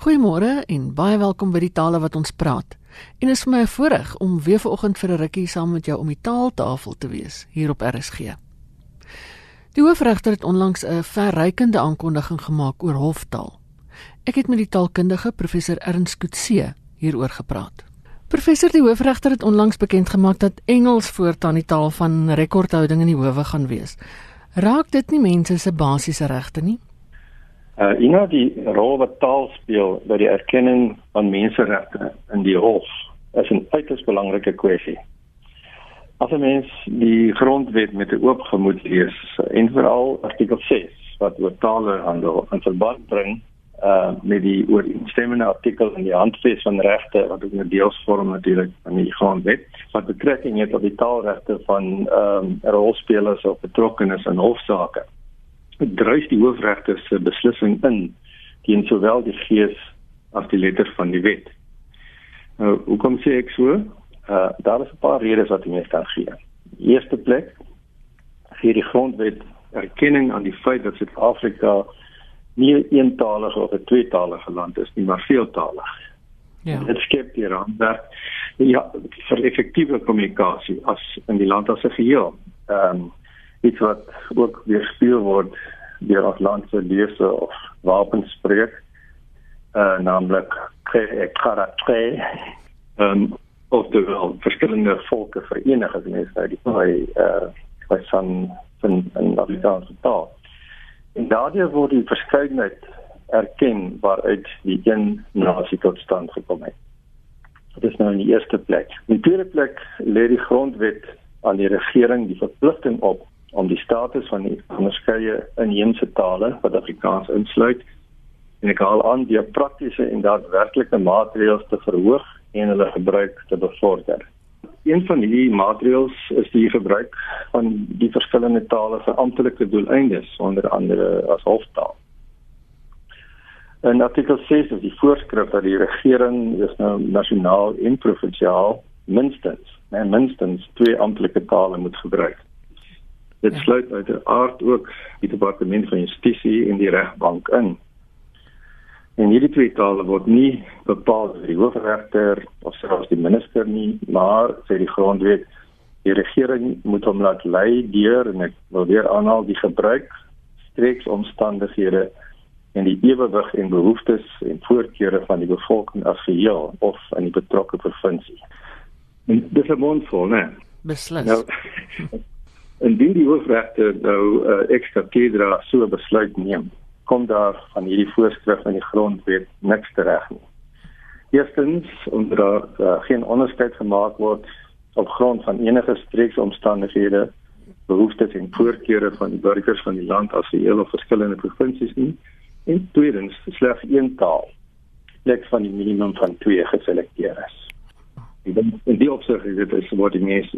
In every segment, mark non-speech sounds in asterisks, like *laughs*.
Goeiemôre en baie welkom by die tale wat ons praat. En is vir my 'n voorreg om weer vanoggend vir 'n rukkie saam met jou om die taaltafel te wees hier op RSG. Die hoofregter het onlangs 'n verrykende aankondiging gemaak oor hoftaal. Ek het met die taalkundige professor Ernst Kutse hieroor gepraat. Professor, die hoofregter het onlangs bekend gemaak dat Engels voortaan die taal van rekordhouding in die howe gaan wees. Raak dit nie mense se basiese regte nie? Uh Ina die rol wat taal speel by die erkenning van menseregte in die hof is 'n uiters belangrike kwessie. As 'n mens die grondwet met 'n oop gemoed lees en veral artikel 6 wat oor tale handel en verband bring uh met die ooreenstemmende artikel in die handves van regte wat ook 'n deels vorm natuurlik van die grondwet wat betrekking het op die taalregte van ehm um, rolspelers of betrokkenes in hofsaake druis die hoofregter se beslissing in teen sowel die gees as die letter van die wet. Nou, hoekom sê ek so? Uh daar is 'n paar redes wat ek mee kan gee. Die eerste plek gee die grondwet erkenning aan die feit dat Suid-Afrika nie 'n eentalige of 'n tweetalige land is nie, maar veeltalig. Ja. Dit skep die raamwerk ja, vir effektiewe kommunikasie as in die land as 'n geheel. Ehm um, iets wat ook weerspieël word deur ons land se lese of wapenspreek uh naamlik karate um of die wel verskillende volke verenig as mens nou die by uh by van van 'n Afrikaanse taal. En daardie word die verskeidenheid erken waaruit die een nasie tot stand gekom het. Dit is nou in die eerste plek. In die tweede plek lê die grondwet aan die regering die verpligting op om die status van die onderskeie inheemse tale wat Afrikaans insluit en ek haal aan die praktiese en daadwerklike maatreëls te verhoog en hulle gebruik te bevorder. Een van hierdie maatreëls is die gebruik van die verskillende tale vir amptelike doeleindes onder andere as hoftaal. En artikel 6 is die voorskrif dat die regering is nou nasionaal en provinsiaal minstens, nee, minstens twee amptelike tale moet gebruik. Dit sluit uiteraard ook die departement van justisie en die regbank in. En hierdie twee tale word nie bepaal deur die hoofregter of selfs die minister nie, maar sê die grondwet die regering moet hom laat lei deur en ek wil weer aanhaal die gebruik streeks omstandighede en die ewewig en behoeftes en voorkeure van die bevolking as geheel of in die betrokke provinsie. En dis 'n mondvol, né? Beslis. Nou, indien die hoofregter nou uh, eh, ekstra kedra so besluit neem, kom daar van hierdie voorskrif in die grondwet niks tereg nie. Eerstens, omdat daar uh, geen onderskeid gemaak word op grond van enige streeksomstandighede, behoeftes en voorkeure van die burgers van die land as geheel of verskillende provinsies nie. En tweedens, slegs een taal plek van die minimum van 2 geselekteer is. In die opsig is dit is wat die mees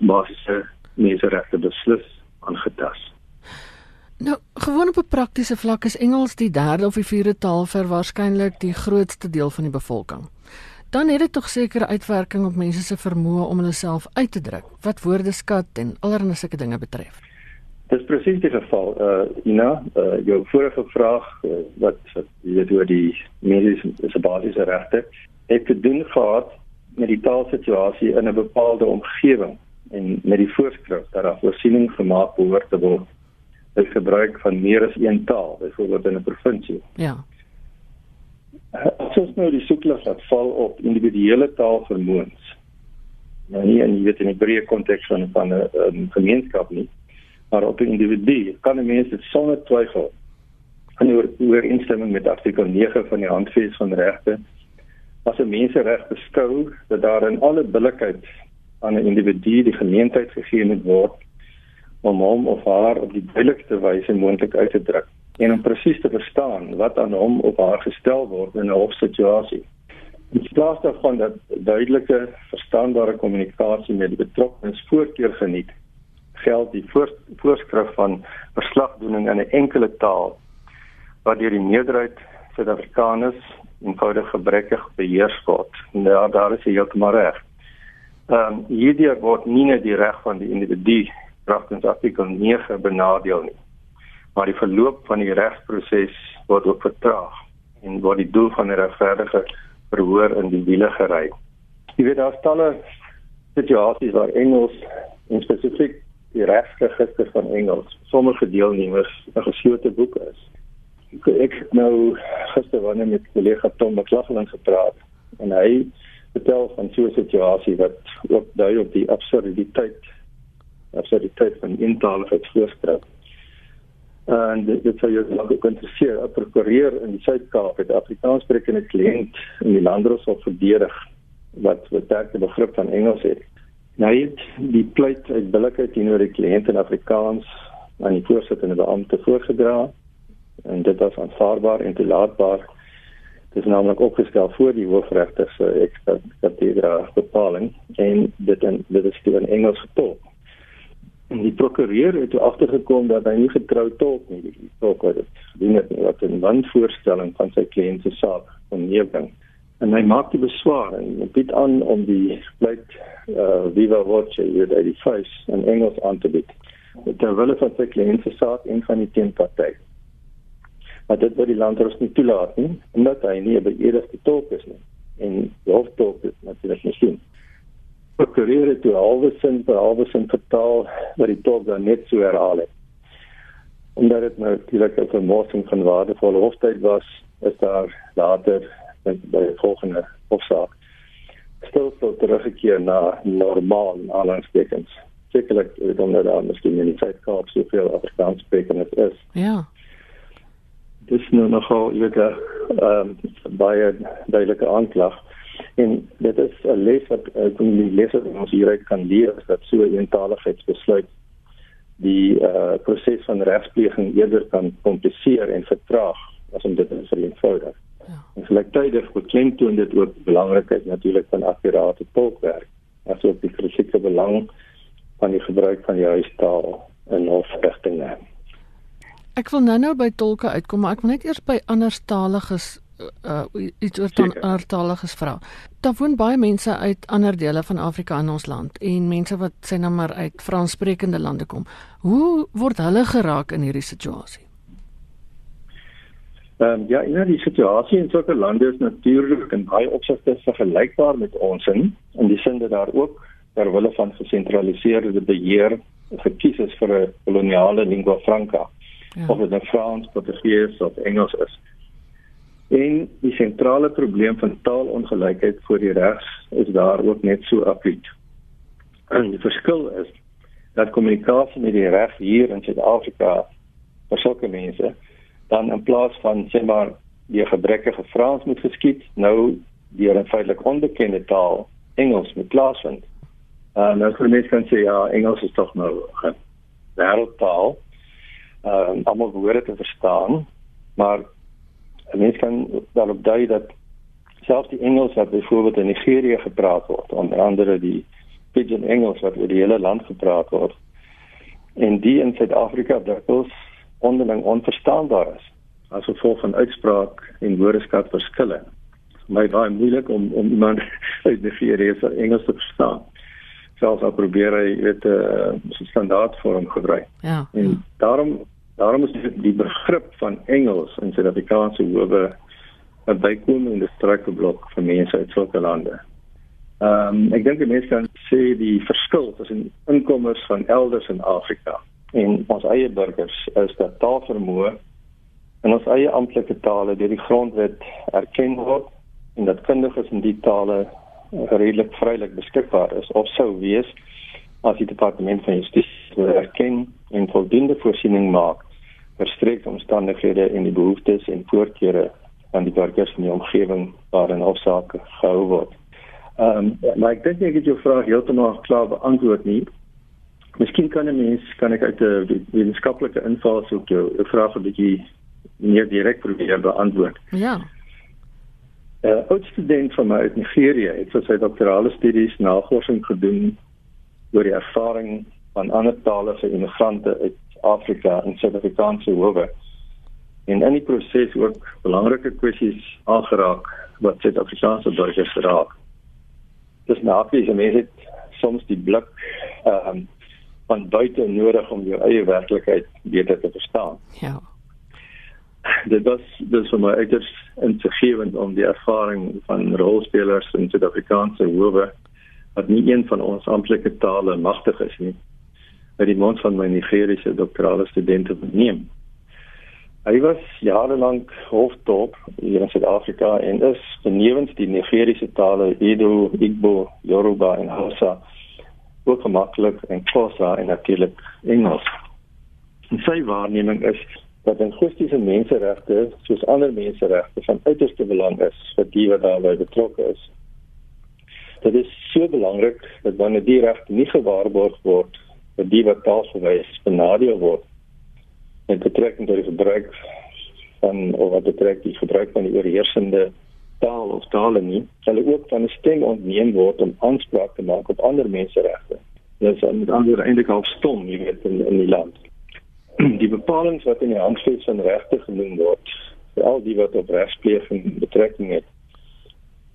basiese menseregte beslis aangetast. Nou, gewoon op 'n praktiese vlak is Engels die derde of die vierde taal vir waarskynlik die grootste deel van die bevolking. Dan het dit tog sekere uitwerking op mense se vermoë om hulle self uit te druk, wat woordeskat en allerlei sulke dinge betref. Dis presies die geval. Uh Ina, uh jou vorige vraag uh, wat jy weet oor die mense se basiese regte, het te doen gehad met die taalsituasie in 'n bepaalde omgewing en met die voorskrif dat daar voorsiening gemaak behoort te word vir gebruik van meer as een taal, byvoorbeeld in 'n provinsie. Ja. Soos nou die soeklig wat val op individuele taalvermoëns. Nou nie in weet in die breë konteks van van 'n gemeenskap nie, maar op 'n individu kan 'n mens dit sonder twyfel in oor, ooreenstemming met artikel 9 van die Handves van Regte as 'n mensereg beskou dat daar in alle billikheid aan 'n individu die geleentheid gegee moet word om hom of haar op die duidelikste wyse moontlik uit te druk en om presies te verstaan wat aan hom of haar gestel word in 'n hofsituasie. In plaas daarvan dat duidelike, verstaanbare kommunikasie met die betrokkenes voorkeur geniet, geld die voor, voorskrif van verslagdoening in 'n enkele taal wat deur die meerderheid Suid-Afrikaners eenvoudig gebrekkig beheer word. Nou daar is jy heeltemal reg. Ehm um, hierdie word nie net die reg van die individu kragtens artikel 9 benadeel nie. Maar die verloop van die regsproses word ook vertraag. en word die doel van 'n regverdige verhoor in die wiele gery. Jy weet daar's talle situasies waar Engels en spesifiek die regsregister van Engels sommige deelnemers 'n geslote boek is. Ek het nou gister wanneer met kollega Tom McLaughlin gepraat en hy vertel van so 'n situasie wat ook dui op die absurditeit absurditeit van intalige voorstel. En dit dit sou jou ook interesseer. 'n Prokureur in die Suid-Kaap het Afrikaanssprekende kliënt in die landros op verdedig wat beperkte begrip van Engels het. Nou het die pleit uit billikheid teenoor die kliënt in Afrikaans aan die voorsittende beampte voorgedra en dit was aanvaarbaar en toelaatbaar. Dit is naamlik opgestel voor die hoofregter se ekskatedra bepaling en dit in dit is toe in Engels getolk. En die prokureur het toe agtergekom dat hy nie getrou tolk nie, die tolk wat dit doen het nie wat 'n wanvoorstelling van sy kliënt se saak kon neerbring en hy maak die beswaar en bied aan om die pleit uh viva voce hier by die face in Engels aan te bied. Terwyl van sy kliënt se saak en van die teenparty. Maar dit word die landros nie toelaat nie omdat hy nie 'n beëdigde tolk is nie en die hoftolk is natuurlik nie sien. Prokureur het toe halwe sin vir halwe sin vertaal wat die tolk dan net so herhaal het. Omdat dit natuurlik 'n vermorsing van waardevolle hoftyd was, is daar later by die volgende hofsaak stil stil teruggekeer na normaal aanhalingstekens. Sekerlik het hom nou daar miskien in die Suid-Kaap soveel Afrikaans sprekend is. Ja. Dis nou nogal jy weet 'n ehm baie duidelike aanklag en dit is 'n les wat ek uh, die leser ons hieruit kan leer is dat so eentaligheidsbesluit die uh, proses van regspleging eerder kan kompliseer en vertraag as om dit te vereenvoudig. Ja. En gelyktydig beklemtoon dit ook belangrikheid natuurlik van akkurate tolkwerk asook die kritieke belang van die gebruik van die huistaal in hofregtinge. Ek wil nou-nou by tolke uitkom, maar ek wil net eers by anderstaliges uh iets oor dan anderstaliges vra. Daar woon baie mense uit ander dele van Afrika in ons land en mense wat sê nou maar uit Franssprekende lande kom. Hoe word hulle geraak in hierdie situasie? Ehm um, ja, in die situasie in sulke lande is natuurlik in baie opsigte vergelykbaar met ons in in die sin dat daar ook ter wille van gesentraliseerde beheer gekies is vir 'n koloniale lingua franca. Ja. Of dit nou Frans, Portugees of Engels is. En die sentrale probleem van taalongelykheid voor die regs is daar ook net so akut. En die verskil is dat kommunikasie met die reg hier in Suid-Afrika vir sulke mense dan in plaas van sê maar die gebrekkige Frans moet geskied nou deur 'n feitelik onbekende taal Engels moet plaasvind. Uh nou vir mense kan sê ja, Engels is tog nou 'n wêreldtaal. Uh almal behoort dit te verstaan, maar 'n mens kan daarop dui dat selfs die Engels wat byvoorbeeld in Nigerië gepraat word, onder andere die pidgin Engels wat oor die hele land gepraat word en die in Suid-Afrika dikwels onderling onverstaanbaar is as gevolg van uitspraak en woordeskat verskille. My baie moeilik om om iemand *laughs* uit die vier reëse Engels te verstaan. Selfs al probeer hy weet 'n uh, eh, standaard vorm gebruik. Ja. En ja. daarom daarom is die begrip van Engels in Suid-Afrikaanse howe 'n bykomende struikelblok vir mense uit sulke lande. Ehm um, ek dink mense kan sê die verskil tussen inkomers van elders in Afrika en ons eie burgers is dat taalvermoë in ons eie amptelike tale deur die grondwet erken word en dat kundiges in die tale redelik vrylik beskikbaar is of sou wees as die departement van justisie erken en voldoende voorsiening maak vir streekse omstandighede en die behoeftes en voorkeure van die burgers in die omgewing waarin hofsaake gehou word. Ehm um, maar ek dink ek het jou vraag heeltemal klaar beantwoord nie. Miskien kan 'n mens kan ek uit 'n wetenskaplike invalshoek jou 'n vraag 'n bietjie meer direk probeer beantwoord. Ja. 'n uh, Oud student van my uit Nigerië het vir sy doktorale studies navorsing gedoen oor die ervaring van ander tale vir immigrante uit Afrika en Suid-Afrikaanse howe. En in die proses ook belangrike kwessies aangeraak wat Suid-Afrikaanse burgers raak. Dis nakies, mense het soms die blik ehm um, van buite nodig om jou eie werklikheid beter te verstaan. Ja. Dit was dis vir my uiters insiggewend om die ervaring van rolspelers in Suid-Afrikaanse howe wat nie een van ons amptelike tale magtig is nie by die mond van my Nigeriese doktorale studente neem. Hy was jare lank hoofdop hier in Suid-Afrika en is benewens die Nigeriese tale Edo, Igbo, Yoruba en Hausa ook gemaklik en Xhosa en natuurlik Engels. En sy waarneming is dat linguistiese menseregte soos ander menseregte van uiterste belang is vir die wat daarbey betrokke is. Dit is so belangrik dat wanneer die regte nie gewaarborg word vir die wat taalgewys benadeel word en betrekking tot die gebruik van of wat betrek die gebruik van die oorheersende taal of tale nie, hulle ook van 'n stem ontneem word om aanspraak te maak op ander menseregte. Dit is met ander woorde eintlik al stom, jy weet in, in die land. *clears throat* die bepalinge wat in die handves van regte genoem word vir al die wat op regspleging betrekking het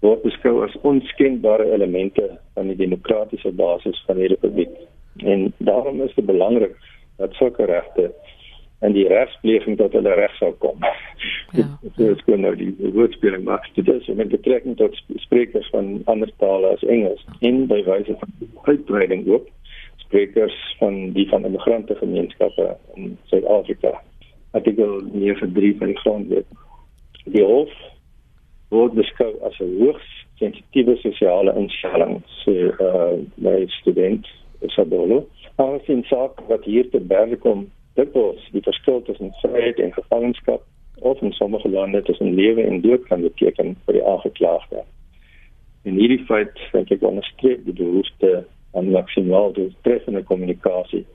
word beskou as onskendbare elemente van die demokratiese basis van die republiek en daarom is dit belangrik dat sulke regte en die regspleging tot hulle reg sou kom. Ja. Dit is gewoon nou die woordspeling maar dit is met betrekking tot sprekers van ander tale as Engels en by wyse van uitbreiding ook sprekers van die van immigrante gemeenskappe in Suid-Afrika. Artikel 93 van die grondwet. Die hof word beskou as 'n hoogs sensitiewe sosiale instelling, so uh my student Isabella. Ons sien saak wat hier te berg kom, dit is die verskil tussen vryheid en gevangenskap of in sommige lande tussen lewe en dood kan beteken vir die aangeklaagde. En hierdie feit dink ek onderstreep die behoefte aan maksimaal doeltreffende kommunikasie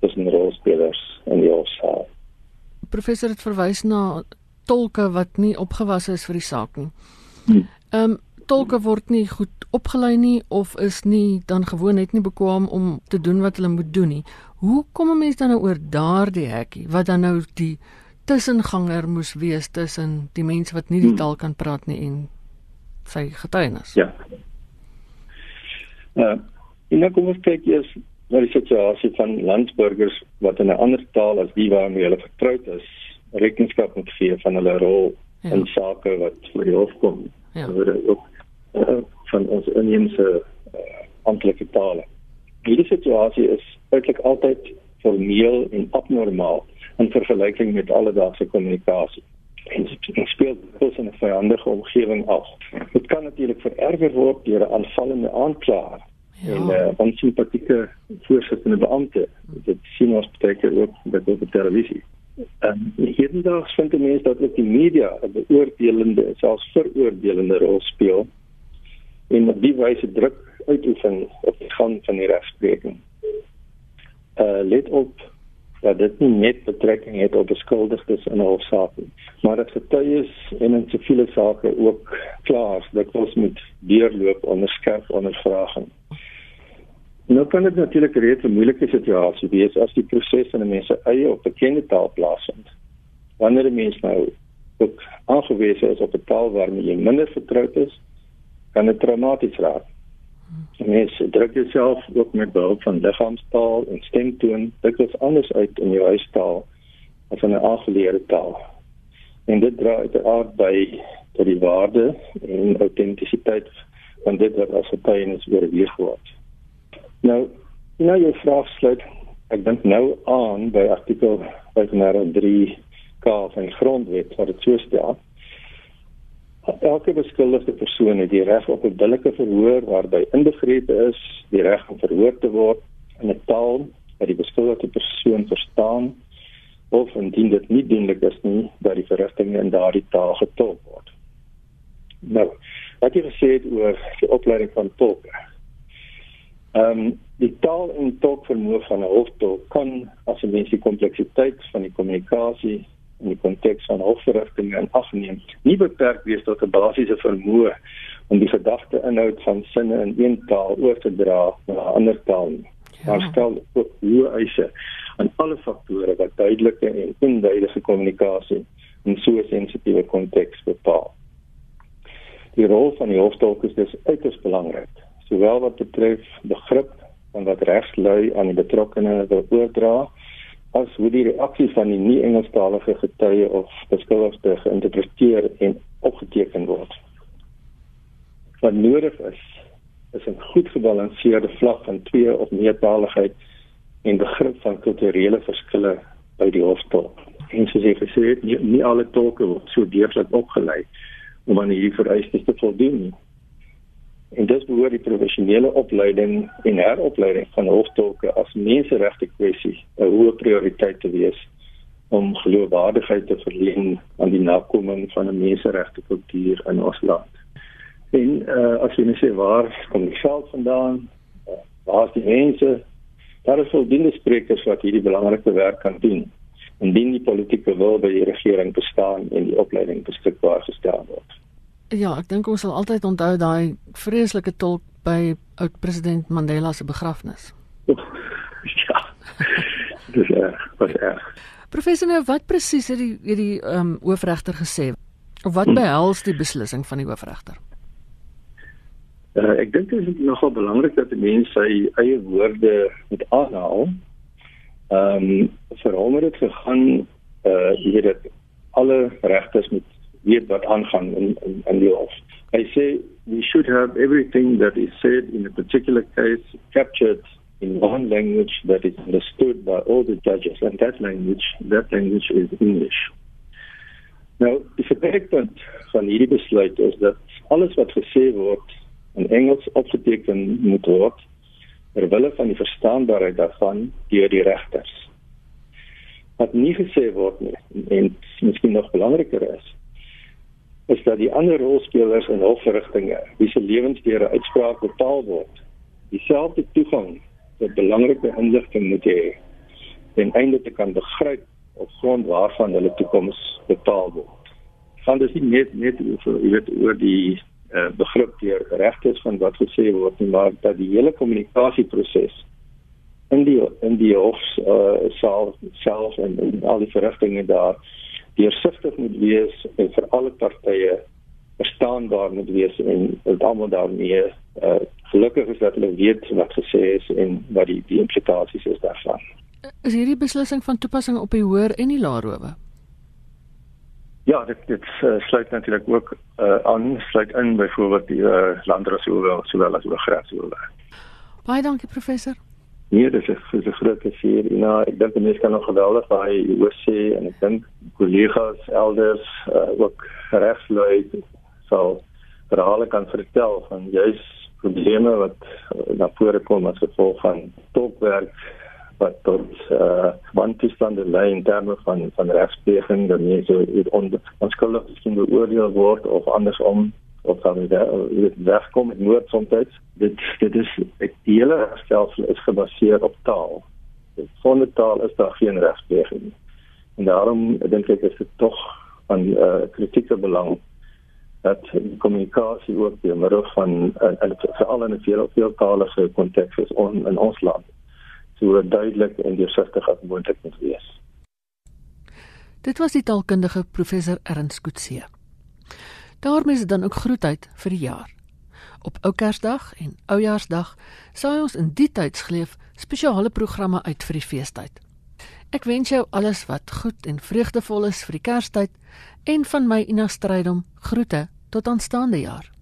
tussen rolspelers in die hofsaal. Professor het verwys na tolke wat nie opgewasse is vir die saak nie. Hmm. Ehm um, tolke word nie goed opgelei nie of is nie dan gewoon net nie bekwam om te doen wat hulle moet doen nie. Hoe kom 'n mens dan nou oor daardie hekkie wat dan nou die tussenganger moes wees tussen die mense wat nie die hmm. taal kan praat nie en sy getuienis? Ja. Uh, En nou kom ons kyk eers na die situasie van landsburgers wat in 'n ander taal as die waarmee hulle vertroud is, rekenskap moet gee van hulle rol ja. in sake wat voor die hof kom. Ja. Word ook uh, van ons inheemse uh, amptelike tale. Hierdie situasie is eintlik altyd formeel en abnormaal in vergelyking met alledaagse kommunikasie en dit speel dus in 'n vyandige omgewing af. Dit kan natuurlik vererger word deur 'n aanvallende aanklaer ja. en uh, onsympatieke voorsittende beampte. Dit sien ons baie keer ook by die televisie. En um, hierdaags vind mense dat ook die media 'n beoordelende, selfs veroordelende rol speel en op die wyse druk uitoefen op die gang van die regspreking. Uh let op dat dit nie net betrekking het op beskuldigdes in 'n hofsaak nie, maar dat getuies en in siviele sake ook klaar dat ons moet deurloop onder skerp ondervraging. Nou kan dit natuurlik reeds 'n moeilike situasie wees as die proses in 'n mens se eie op bekende taal plaasvind. Wanneer 'n mens nou ook aangewese is op 'n taal waarmee jy minder vertroud is, kan dit traumaties raak. Mens druk jouself ook met behulp van liggaamstaal en stemtoon dikwels anders uit in jou huistaal as in 'n aangeleerde taal. En dit dra uiteraard by tot die waarde en autentisiteit van dit wat as getuienis oorweeg word. Nou, nou jou vraag sluit. Ek dink nou aan by artikel 503K van die grondwet wat dit so stel. Elke beskuldigde persoon het die reg op 'n billike verhoor waarby inbegrepe is die reg om verhoor te word in 'n taal wat die beskuldigde persoon verstaan of indien dit nie dienlik is nie dat die verrigtinge in daardie taal getolk word. Nou, wat jy gesê het oor die opleiding van tolke. Ehm um, die taal en tolkvermoë van 'n hoftolk kan as 'n mens die kompleksiteit van die kommunikasie in die konteks van hofverrigtinge in ag neem, nie beperk wees tot 'n basiese vermoë om die gedagte inhoud van sinne in een taal oor te dra na 'n ander taal nie. Ja. Maar stel ook hoë eise aan alle faktore wat duidelike en onduidelike kommunikasie in so 'n sensitiewe konteks bepaal. Die rol van die hoftolk is dus uiters belangrik sowel wat betref begrip van wat regslui aan die betrokkene wil oordra as hoe die reaksie van die nie-Engelstalige getuie of beskuldigde geïnterpreteer en opgeteken word. Wat nodig is, is 'n goed gebalanseerde vlak van twee of meertaligheid en begrip van kulturele verskille by die hoftolk. En soos jy gesê het, nie, nie alle tolke word so deeglik opgelei om aan hierdie vereistes te voldoen nie. En dis behoort die professionele opleiding en heropleiding van hoftolke as menseregte kwessie 'n hoë prioriteit te wees om geloofwaardigheid te verleen aan die nakoming van 'n menseregte kultuur in ons land. En uh, as jy net sê waar kom die geld vandaan? Uh, waar is die mense? Daar is voldoende sprekers wat hierdie belangrike werk kan doen indien die politieke wil by die regering bestaan en die opleiding beskikbaar gestel word. Ja, ek dink ons sal altyd onthou daai vreeslike tolk by oud president Mandela se begrafnis. ja. *laughs* Dis erg, was erg. Professor, nou wat presies het die het die ehm um, hoofregter gesê? Of wat hm. behels die beslissing van die hoofregter? Uh, ek dink dit is nogal belangrik dat 'n mens sy eie woorde moet aanhaal. Ehm um, vir hom het dit gegaan eh uh, jy weet dat alle regters moet weet wat aangaan in in, in die hof. Hy sê we should have everything that is said in a particular case captured in one language that is understood by all the judges and that language that language is English. Nou, die verpakking van hierdie besluit is dat alles wat gesê word in Engels opgeteken moet word ter wille van die verstaanbaarheid daarvan deur die regters. Wat nie gesê word nie en miskien nog belangriker is, is dat die ander rolspelers in hofverrigtinge, wie se lewensdere uitspraak betaal word, dieselfde toegang tot belangrike inligting moet hê en eintlik te kan begryp op grond waarvan hulle toekoms bepaal word. Van dis nie net net oor jy weet oor die uh, begrip deur regters van wat gesê word nie, maar dat die hele kommunikasieproses in die in die hof uh, self self en, en al die verrigtinge daar deursigtig moet wees en vir alle partye verstaanbaar moet wees en dit almal daarmee uh, gelukkig is dat hulle weet wat gesê is en wat die die implikasies is daarvan. Is hierdie beslissing van toepassing op die hoër en die laer howe? Ja, dit dit uh, sluit natuurlik ook uh, aan sluit in byvoorbeeld die uh, landrashowe sowel as oor grenshowe. Baie dankie professor. Nee, dit is vir die groot plesier. Ja, ek dink die mense kan nog geweldig baie oor sê en ek dink kollegas elders uh, ook regslui sal verhale kan vertel van juis probleme wat uh, na vore kom as gevolg van tolkwerk wat tot uh, wantoestande lei in terme van van regspleging dat mense onskuldig beoordeel word of andersom of dan dit wegkom met moord soms dit dit is die hele stelsel is gebaseer op taal sonder taal is daar geen regspleging en daarom dink ek is dit tog van uh, kritieke belang dat kommunikasie ook deur middel van en veral in 'n veel veeltalige konteks is on, in ons land so duidelik en deursigtig as moontlik moet wees. Dit was die taalkundige professor Ernst Kutse. Daarmee is dit dan ook groet uit vir die jaar. Op Oukersdag en Oujaarsdag saai ons in die tydsgleef spesiale programme uit vir die feestyd. Ek wens jou alles wat goed en vreugdevol is vir die Kerstyd en van my Ina Strydom groete tot aanstaande jaar.